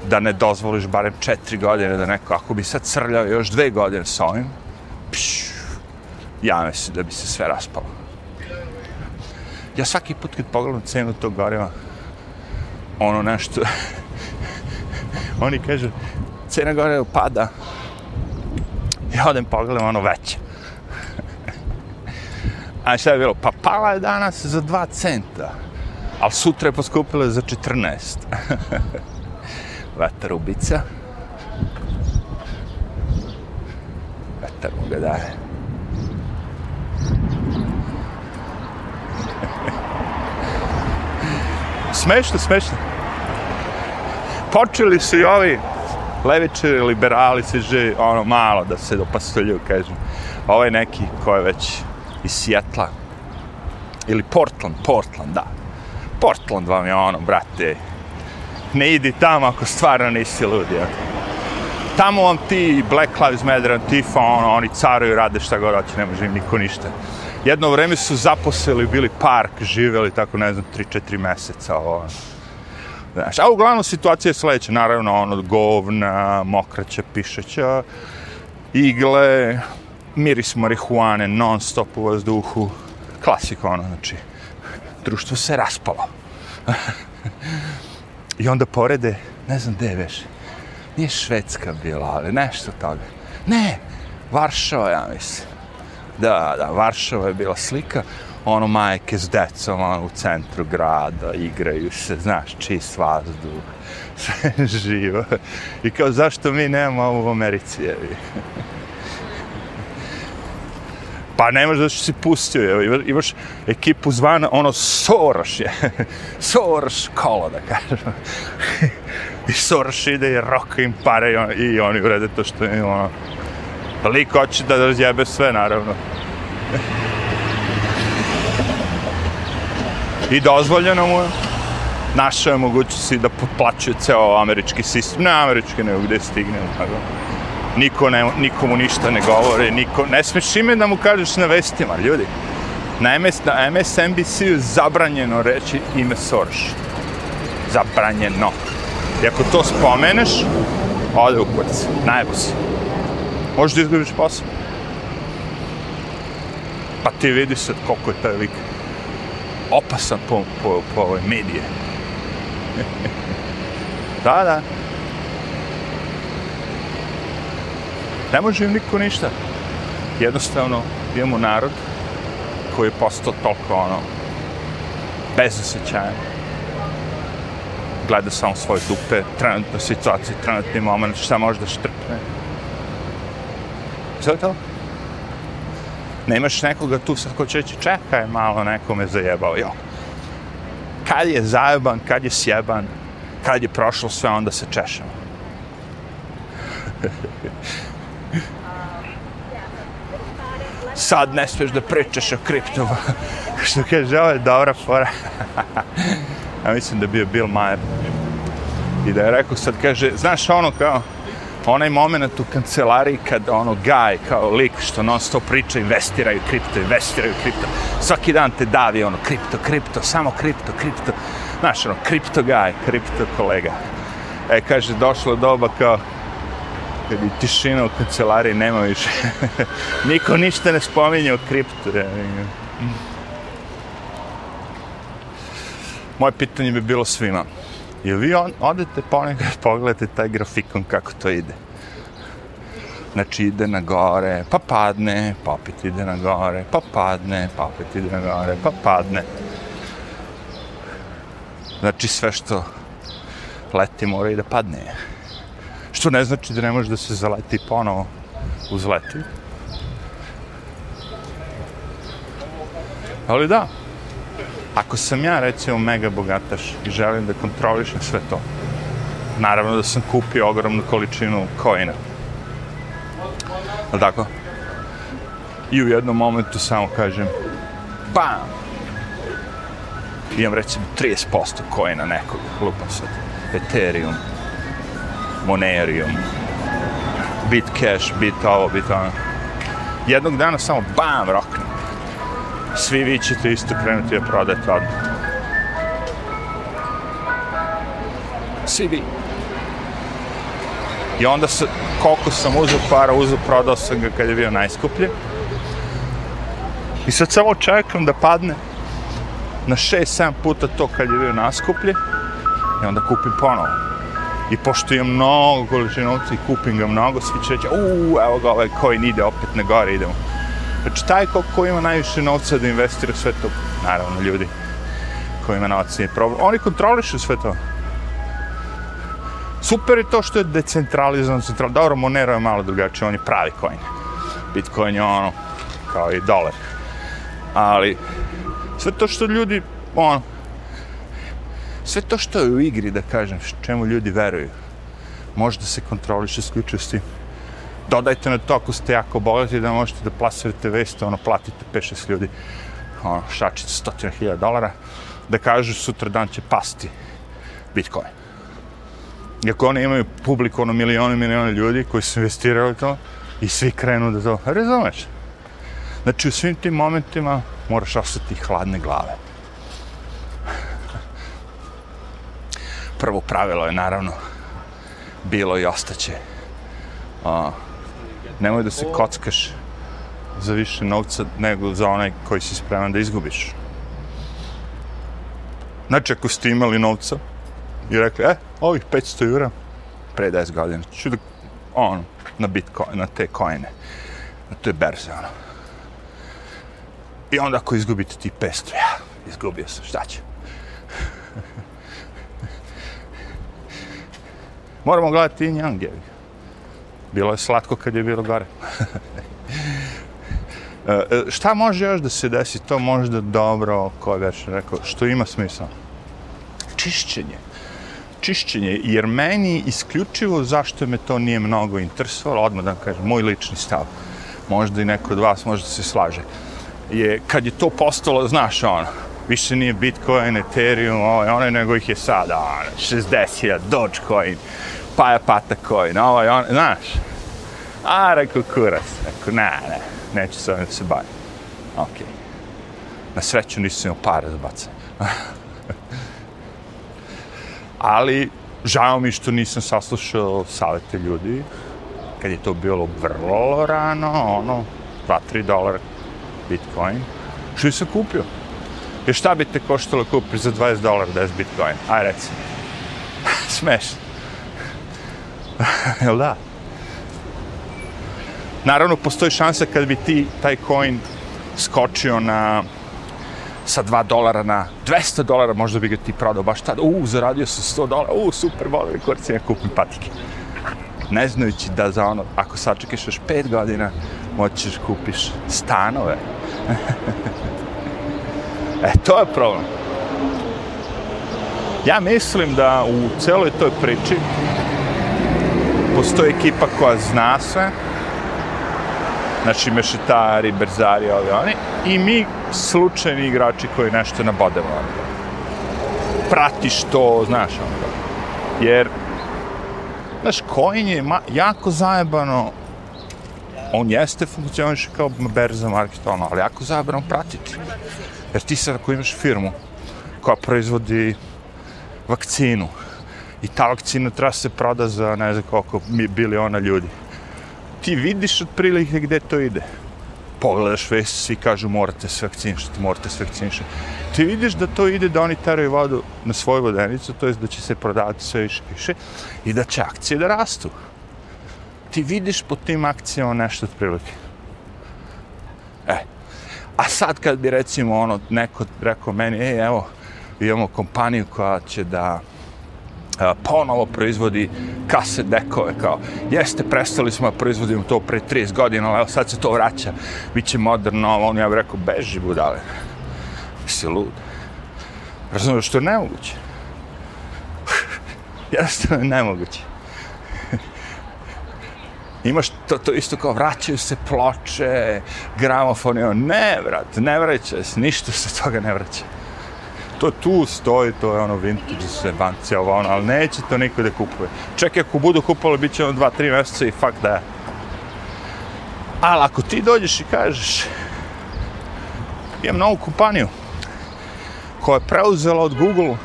da ne dozvoliš barem četiri godine da neko, ako bi sad crljao još dve godine sa ovim, pš, ja mislim da bi se sve raspalo. Ja svaki put kad pogledam cenu tog goriva, ono nešto, oni kažu, cena goriva pada, ja odem pogledam ono veće. A šta je bilo? Pa pala je danas za 2 centa, ali sutra je poskupila za 14. Vatarubica. Vatar mu ga daje. smešno, smešno. Počeli su i ovi levičari, liberali, se že, ono, malo da se dopastoljuju, kažem. Ovaj neki ko je već iz Sjetla. Ili Portland, Portland, da. Portland vam je ono, brate. Ne idi tamo ako stvarno nisi ludi, ja. Tamo vam ti Black Lives Matter, Antifa, ono, oni caruju, rade šta god hoće, ne može im niko ništa jedno vreme su zaposlili, bili park, živeli tako, ne znam, 3-4 meseca. Ovo. Znaš, a uglavnom situacija je sledeća, naravno, ono, govna, mokraća, pišeća, igle, miris marihuane, non stop u vazduhu, klasika, ono, znači, društvo se raspalo. I onda porede, ne znam gde je već, nije Švedska bila, ali nešto toga. Ne, Varšava, ja mislim. Da, da, Varšava je bila slika, ono majke s decom ono, u centru grada, igraju se, znaš, čist vazduh, sve živo. I kao, zašto mi nemamo ovo u Americi, jevi? Pa ne možeš da si pustio, evo, imaš ekipu zvana, ono, Soros je, Soros kolo, da kažem. I Soros ide i roka im pare i, on, i oni urede to što je, ono, Lik hoće da razjebe sve, naravno. I dozvoljeno mu je. Našao je mogućnosti da potplaćuje ceo američki sistem. Ne američki, nego gde stigne. Tako. Niko ne, nikomu ništa ne govore. Niko, ne smiješ ime da mu kažeš na vestima, ljudi. Na, MS, na MSNBC-u zabranjeno reći ime Soros. Zabranjeno. I ako to spomeneš, ode u kurac. Najbolj si možeš da izgubiš posao. Pa ti vidiš sad koliko je taj lik opasan po, po, po ove medije. da, da. Ne može im niko ništa. Jednostavno, imamo narod koji je postao toliko ono, bezosećajan. Gleda samo svoje dupe, trenutno situacije, trenutni moment, šta može da štrpne. Sve to? Nemaš nekoga tu sad ko će reći, čekaj malo, neko me zajebao, jo. Kad je zajeban, kad je sjeban, kad je prošlo sve, onda se češemo sad ne smiješ da pričaš o kriptoma. Što kaže, ovo je dobra fora. ja mislim da bio Bill Maher. I da je rekao sad, kaže, znaš ono kao, onaj moment u kancelariji kad ono gaj kao lik što non stop priča investiraju kripto, investiraju kripto. Svaki dan te davi ono kripto, kripto, samo kripto, kripto. Znaš ono, kripto gaj, kripto kolega. E, kaže, došlo doba kao, kad je tišina u kancelariji, nema više. Niko ništa ne spominje o kriptu. Moje pitanje bi bilo svima. I vi on, odete ponekad, pogledate taj grafikon kako to ide. Znači ide na gore, pa padne, pa opet ide na gore, pa padne, pa opet ide na gore, pa padne. Znači sve što leti mora i da padne. Što ne znači da ne može da se zaleti ponovo uzleti. Ali da, ako sam ja recimo mega bogataš i želim da kontrolišem sve to, naravno da sam kupio ogromnu količinu kojina. Ali tako? I u jednom momentu samo kažem, bam! Imam recimo 30% kojina nekog, lupam sad, Ethereum, Monerium, Bitcash, Bit ovo, Bit ono. Jednog dana samo bam, rokne. Svi vi ćete isto krenuti da prodate odmah. Svi vi. I onda se, koliko sam uzeo para, uzeo, prodao sam ga kad je bio najskuplji. I sad samo čekam da padne na 6-7 puta to kad je bio naskuplji. I onda kupim ponovo i pošto imam mnogo količine novca i kupim ga mnogo, svi će reći, uuu, evo ga, ovaj coin ide opet na gore, idemo. Znači, taj ko, ko ima najviše novca da investira sve to, naravno, ljudi koji ima novac nije problem, oni kontrolišu sve to. Super je to što je decentralizovan, central... dobro, Monero je malo drugačije, on je pravi coin. Bitcoin je ono, kao i dolar. Ali, sve to što ljudi, ono, sve to što je u igri, da kažem, čemu ljudi veruju, može da se kontroliše isključivo s tim. Dodajte na to ako ste jako bogati da možete da plasirate veste, ono, platite 5-6 ljudi, ono, šačice stotina hiljada dolara, da kažu sutra dan će pasti Bitcoin. Iako oni imaju publiku, ono, milione i milione ljudi koji su investirali to i svi krenu da to, razumeš? Znači, u svim tim momentima moraš ostati hladne glave. Prvo pravilo je naravno bilo i ostaće. A, nemoj da se kockaš za više novca nego za onaj koji si spreman da izgubiš. Znači, ako ste imali novca i rekli, e, ovih 500 jura, pre 10 godina, ću da, ono, na bitcoin, na te kojene, na te berze, ono. I onda ako izgubite ti 500, ja, izgubio sam, šta će? Moramo gledati i Yang. Bilo je slatko kad je bilo gore. E, e, šta može još da se desi? To možda dobro, ko je već rekao, što ima smisla? Čišćenje. Čišćenje, jer meni isključivo zašto me to nije mnogo interesovalo, odmah da kažem, moj lični stav, možda i neko od vas možda se slaže, je kad je to postalo, znaš ono, više nije Bitcoin, Ethereum, ovaj, onaj, nego ih je sada, ono, 60.000, Dogecoin, pa je pata coin, ovaj, on, znaš. A, rekao, kurac, rekao, ne, ne, neću se ovim se bavim. Ok. Na sreću nisam imao para za bacanje. Ali, žao mi što nisam saslušao savete ljudi, kad je to bilo vrlo rano, ono, 2-3 dolara Bitcoin. Što sam kupio? Jer šta bi te koštalo kupiti za 20 dolara 10 Bitcoin? Aj reci. Smešno. Jel da? Naravno, postoji šansa kad bi ti taj coin skočio na sa 2 dolara na 200 dolara, možda bi ga ti prodao baš tada. U, zaradio sam 100 dolara, u, super, volim rekord, ja kupim patike. Ne znajući da za ono, ako sačekaš još 5 godina, moćeš kupiš stanove. e, to je problem. Ja mislim da u celoj toj priči postoji ekipa koja zna sve, znači mešetari, berzari, ovi oni, i mi slučajni igrači koji nešto nabodemo. Ono. Pratiš to, znaš, ono. Jer, znaš, coin je ma, jako zajebano, on jeste funkcioniš kao berza market, ono, ali jako zajebano pratiti. Jer ti sad ako imaš firmu koja proizvodi vakcinu i ta vakcina treba se proda za ne znam koliko biliona ljudi ti vidiš otprilike gde to ide. Pogledaš vest, svi kažu morate se vakcinišati, morate se vakcinišati. Ti vidiš da to ide da oni teraju vodu na svoju vodenicu, to je da će se prodavati sve više više i da će akcije da rastu. Ti vidiš po tim akcijama nešto otprilike. E, a sad kad bi recimo ono, neko rekao meni, ej, evo, imamo kompaniju koja će da ponovo proizvodi kase dekove, kao, jeste, prestali smo da proizvodimo to pre 30 godina, ali evo sad se to vraća, bit će moderno, on ja bih rekao, beži budale, si lud. Razumiješ, što je nemoguće. Jednostavno je nemoguće. Imaš to, to isto kao vraćaju se ploče, gramofoni, ono, ne, vrat, ne vraća se, ništa se toga ne vraća to tu stoji, to je ono vintage se banci, ovo ono, ali neće to niko da kupuje. Čekaj, ako budu kupovali, bit će ono dva, tri mjeseca i fuck da. Ali ako ti dođeš i kažeš, imam novu kompaniju koja je preuzela od Google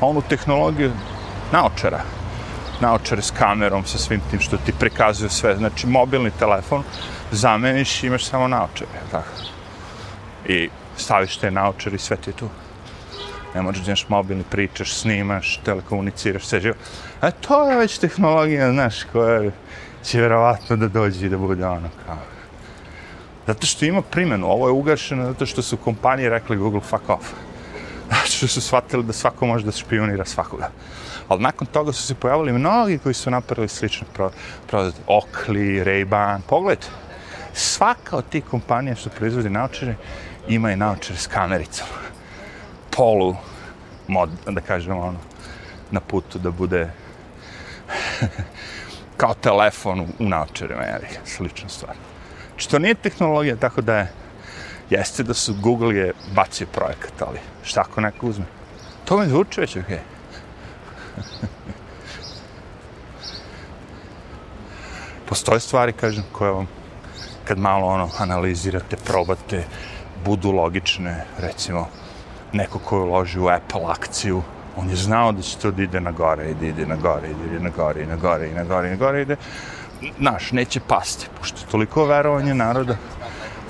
onu tehnologiju naočara. Naočare s kamerom, sa svim tim što ti prikazuje sve. Znači, mobilni telefon zameniš i imaš samo naočare. Tako. I staviš te naočar i sve ti je tu. Ne možeš da imaš mobilni, pričaš, snimaš, telekomuniciraš, sve živo. A to je već tehnologija, znaš, koja će vjerovatno da dođe i da bude ono kao... Zato što ima primjenu, ovo je ugašeno zato što su kompanije rekli Google fuck off. Zato što su shvatili da svako može da špionira svakoga. Ali nakon toga su se pojavili mnogi koji su napravili slične pro, pro, Okli, Ray-Ban, pogledajte. Svaka od tih kompanija što proizvodi naočare ima i s kamericom. Polu, mod, da kažemo ono, na putu da bude kao telefon u naočarima, jel, slična stvar. Znači, to nije tehnologija, tako da je, jeste da su Google je bacio projekat, ali šta ako neko uzme? To mi zvuči već, okej. Okay. Postoje stvari, kažem, koje vam, kad malo ono analizirate, probate, budu logične, recimo, neko ko je uloži u Apple akciju, on je znao da će to da ide na gore, ide, da ide na gore, ide, da ide na gore, i na gore, i na gore, i na gore, ide. Naš, neće pasti, pošto je toliko verovanje naroda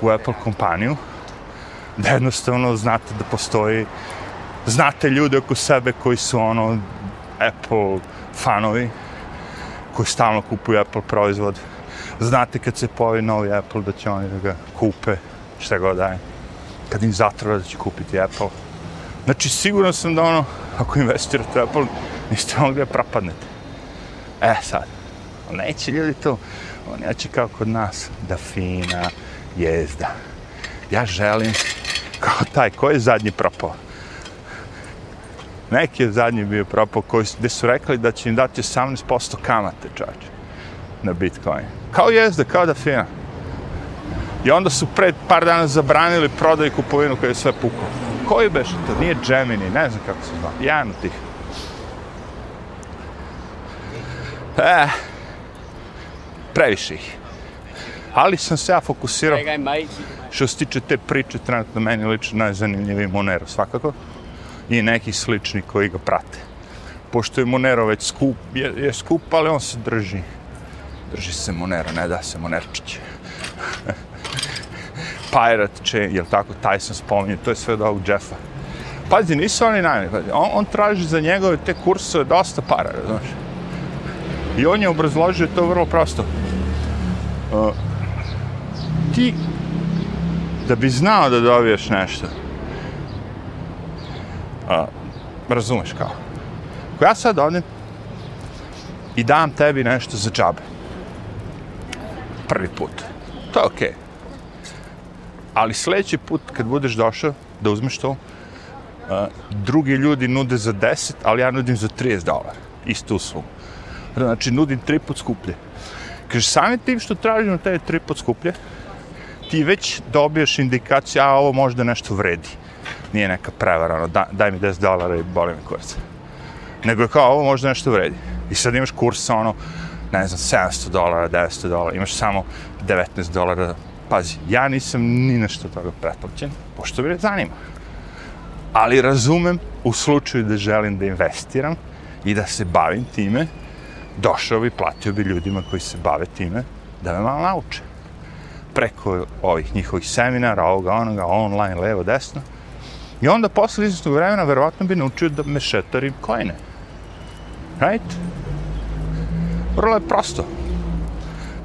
u Apple kompaniju, da jednostavno znate da postoji, znate ljude oko sebe koji su ono Apple fanovi, koji stalno kupuju Apple proizvod, znate kad se pojavi novi Apple da će oni da ga kupe, šta god daje kad im zatrva da će kupiti Apple. Znači, sigurno sam da ono, ako investirate u Apple, niste ono gdje propadnete. E, sad, neće ljudi to, oni ja će kao kod nas, da fina jezda. Ja želim, kao taj, ko je zadnji propao? Neki je zadnji bio propao, koji, gdje su rekli da će im dati 18% kamate, čovječe, na Bitcoin. Kao jezda, kao da fina. I onda su pred par dana zabranili prodaju kupovinu koja je sve pukao. Koji beše to? Nije Gemini, ne znam kako se zva. Jedan od tih. E, previše ih. Ali sam se ja fokusirao što se tiče te priče, trenutno meni lično najzanimljiviji Monero svakako i neki slični koji ga prate. Pošto je Monero već skup, je, je skup, ali on se drži. Drži se Monero, ne da se Monerčić. Pirate Chain, jel tako, Tyson spominje, to je sve od ovog Jeffa. Pazi, nisu oni najmanji, pazi, on, on traži za njegove te kursove dosta para, znaš. I on je obrazložio to vrlo prosto. Uh, ti, da bi znao da dobiješ nešto, uh, razumeš kao, ako ja sad odem i dam tebi nešto za džabe, prvi put, to je okej. Okay. Ali sljedeći put kad budeš došao da uzmeš to, uh, drugi ljudi nude za 10, ali ja nudim za 30 dolara. Istu sumu. Znači, nudim tri put skuplje. Kaže, sami tim što tražimo te tri put skuplje, ti već dobiješ indikaciju, a ovo možda nešto vredi. Nije neka prevara, ono, da, daj mi 10 dolara i boli mi kurac. Nego je kao, ovo možda nešto vredi. I sad imaš kursa, ono, ne znam, 700 dolara, 900 dolara, imaš samo 19 dolara. Pazi, ja nisam ni nešto toga pretplaćen, pošto bi zanima. Ali razumem u slučaju da želim da investiram i da se bavim time, došao bi, platio bi ljudima koji se bave time da me malo nauče. Preko ovih njihovih seminara, ovoga, onoga, online, levo, desno. I onda posle izvestnog vremena verovatno bi naučio da me šetarim kojne. Right? Vrlo je prosto.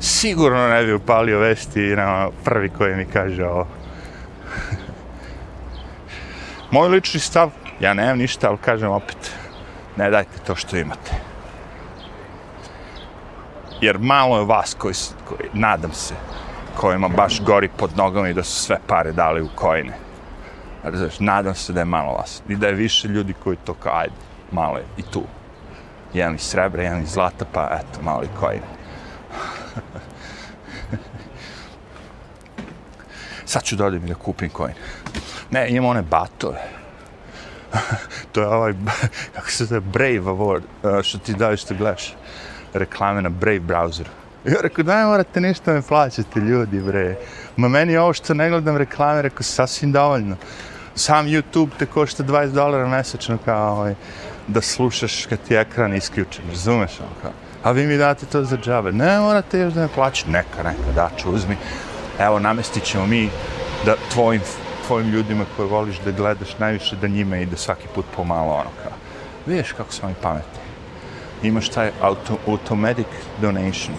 Sigurno ne bi upalio vesti na prvi koji mi kaže ovo. Moj lični stav, ja nemam ništa, ali kažem opet, ne dajte to što imate. Jer malo je vas koji, koji nadam se, kojima baš gori pod nogama i da su sve pare dali u kojine. Razumiješ, nadam se da je malo vas. I da je više ljudi koji to kao, ajde, malo je i tu jedan iz srebra, jedan iz zlata, pa eto, mali kojine. Sad ću da odem da kupim coin. Ne, imam one batove. to je ovaj, kako se zove, Brave Award, e, što ti daju što gledaš reklame na Brave browseru. I ja rekao, daj morate ništa me plaćati, ljudi, bre. Ma meni ovo što ne gledam reklame, rekao, sasvim dovoljno. Sam YouTube te košta 20 dolara mesečno kao ovaj, da slušaš kad ti je ekran isključen, razumeš ono kao. A vi mi date to za džabe. Ne morate još da me plaćate. Neka, neka, daću, uzmi. Evo, namestit ćemo mi da tvojim, tvojim ljudima koje voliš da gledaš najviše da njima ide svaki put pomalo ono kao. Vidiš kako su oni pametni. Imaš taj auto, automatic donation.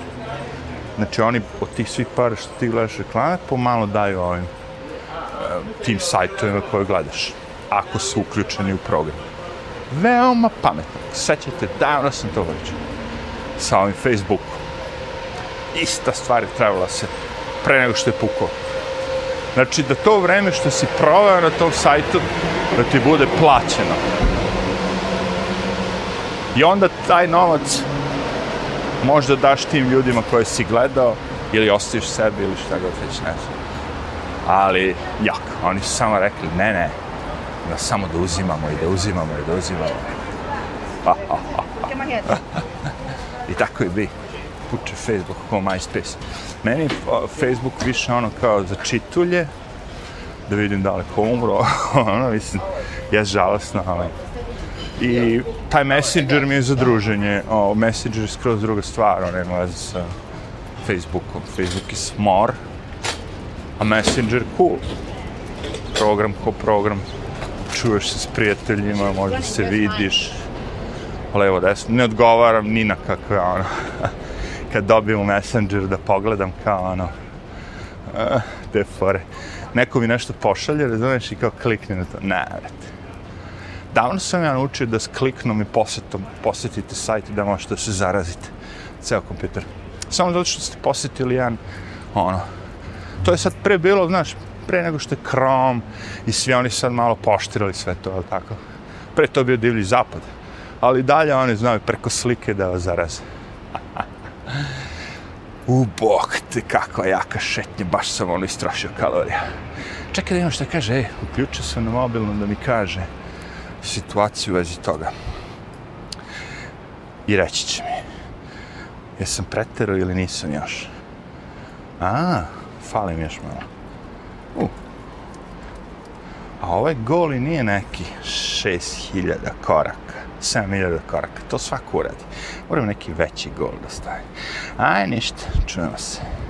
Znači oni od tih svih para što ti gledaš reklame pomalo daju ovim eh, tim sajtovima koje gledaš. Ako su uključeni u program veoma pametno. Sećate, davno sam to vrđao sa ovim Facebookom. Ista stvar je trebala se pre nego što je pukao. Znači, da to vreme što si proveo na tom sajtu, da ti bude plaćeno. I onda taj novac možda daš tim ljudima koje si gledao ili ostaviš sebi ili šta god već ne znam. Ali, jak, oni su samo rekli, ne, ne, da samo da uzimamo i da uzimamo i da uzimamo. Ha, ha, ha, I tako je bi. Puče Facebook kao MySpace. Meni Facebook više ono kao za čitulje, da vidim da li ko umro, ono, mislim, je žalostno, ali... I taj Messenger mi je za druženje, o, Messenger je skroz druga stvar, ono, ima veze sa Facebookom. Facebook je smor, a Messenger cool. Program ko program čuješ se s prijateljima, možda se vidiš, levo, desno, ne odgovaram ni na kakve, ono, kad dobijem u Messenger da pogledam kao, ono, uh, te fore. Neko mi nešto pošalje, razumiješ, i kao klikni na to, ne, vrati. Davno sam ja naučio da s kliknom i posetom posetite sajt da možete se zarazite ceo kompjuter. Samo zato što ste posetili jedan, ono, to je sad pre bilo, znaš, pre nego što je Chrome i svi oni sad malo poštirali sve to, ali tako. Pre to bio divlji zapad. Ali dalje oni znaju preko slike da vas zaraze. U bok te, kakva jaka šetnja, baš sam ono istrošio kalorija. Čekaj da imam šta kaže, ej, uključio sam na mobilno da mi kaže situaciju u vezi toga. I reći će mi, jesam pretero ili nisam još? A, falim još malo. Uh. A ovaj goli nije neki 6000 koraka, 7000 koraka, to svako uradi. Moram neki veći gol da stavi. Aj, ništa, čujemo se.